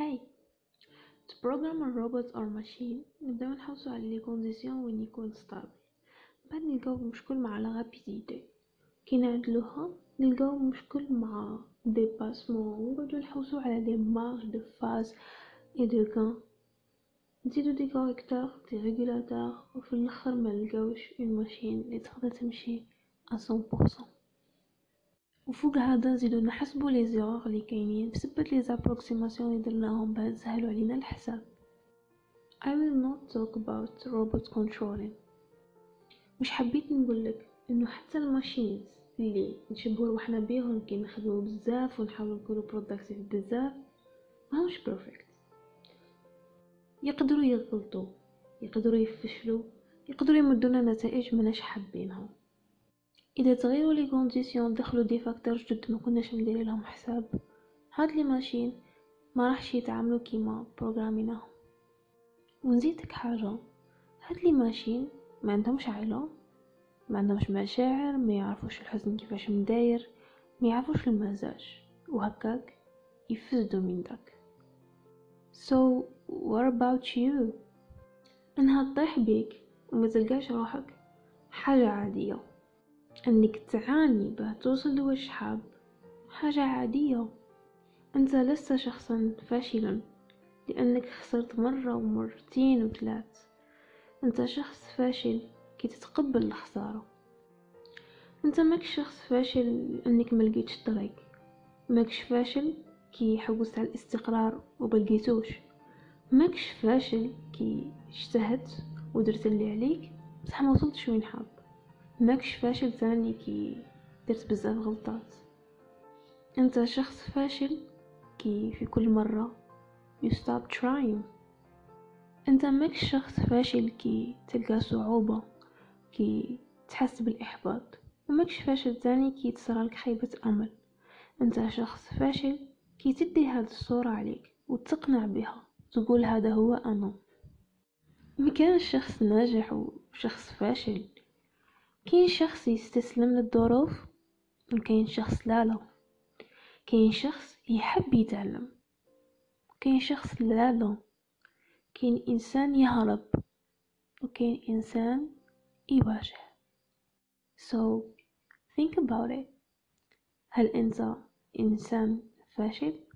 Hey, to program a robot or machine نبداو نحوسو على les conditions وين يكون stable بعد نلقاو مشكل مع la rapidité كي نعدلوها نلقاو مشكل مع dépassement ونقعدو نحوسو على les marges de phase et de gain نزيدو des correcteurs des régulateurs وفي الآخر ما نلقاوش une machine اللي تقدر تمشي à 100% وفوق هذا نزيدو نحسبو les erreurs اللي كاينين بسبة les approximations اللي درناهم باه نسهلو علينا الحساب. I will not talk about robot controlling. مش حبيت نقولك؟ إنه حتى ال machines اللي نشبهو روحنا بيهم كي نخدمو بزاف ونحاولو نكونو productive بزاف ماهوش perfect يقدروا يغلطوا يقدروا يفشلوا يقدروا يمدونا نتائج مناش حابينها إذا تغيروا les conditions دخلوا des facteurs جدد ما كناش مدير لهم حساب. هاد les machines ما راحش يتعاملوا كيما بروغراميناهم ونزيدك حاجة. هاد les machines ما عندهمش عقل ما عندهمش مشاعر ما يعرفوش الحزن كيفاش مداير ما يعرفوش المزاج. وهكاك يفسدوا من داك. So what about you? أنها تطيح بيك وما تلقاش روحك حاجة عادية. أنك تعاني باه توصل لوش حاب حاجة عادية. أنت لست شخصا فاشلا لأنك خسرت مرة ومرتين وثلاث. أنت شخص فاشل كي تتقبل الخسارة. أنت ماكش شخص فاشل لأنك ملقيتش الطريق. ماكش فاشل كي حوست على الاستقرار وبلقيتوش ماكش فاشل كي اجتهدت ودرت اللي عليك بصح ما وصلتش وين حاب. ماكش فاشل ثاني كي درت بزاف غلطات. أنت شخص فاشل كي في كل مرة you stop trying. أنت ماكش شخص فاشل كي تلقى صعوبة كي تحس بالإحباط. وماكش فاشل ثاني كي تصرالك خيبة أمل. أنت شخص فاشل كي تدي هذه الصورة عليك وتقنع بها تقول هذا هو أنا. مكان شخص ناجح وشخص فاشل. كاين شخص يستسلم للظروف وكاين شخص لا لا. كاين شخص يحب يتعلم كاين شخص لا لا. كاين إنسان يهرب وكاين إنسان يواجه. So think about it. هل أنت إنسان فاشل؟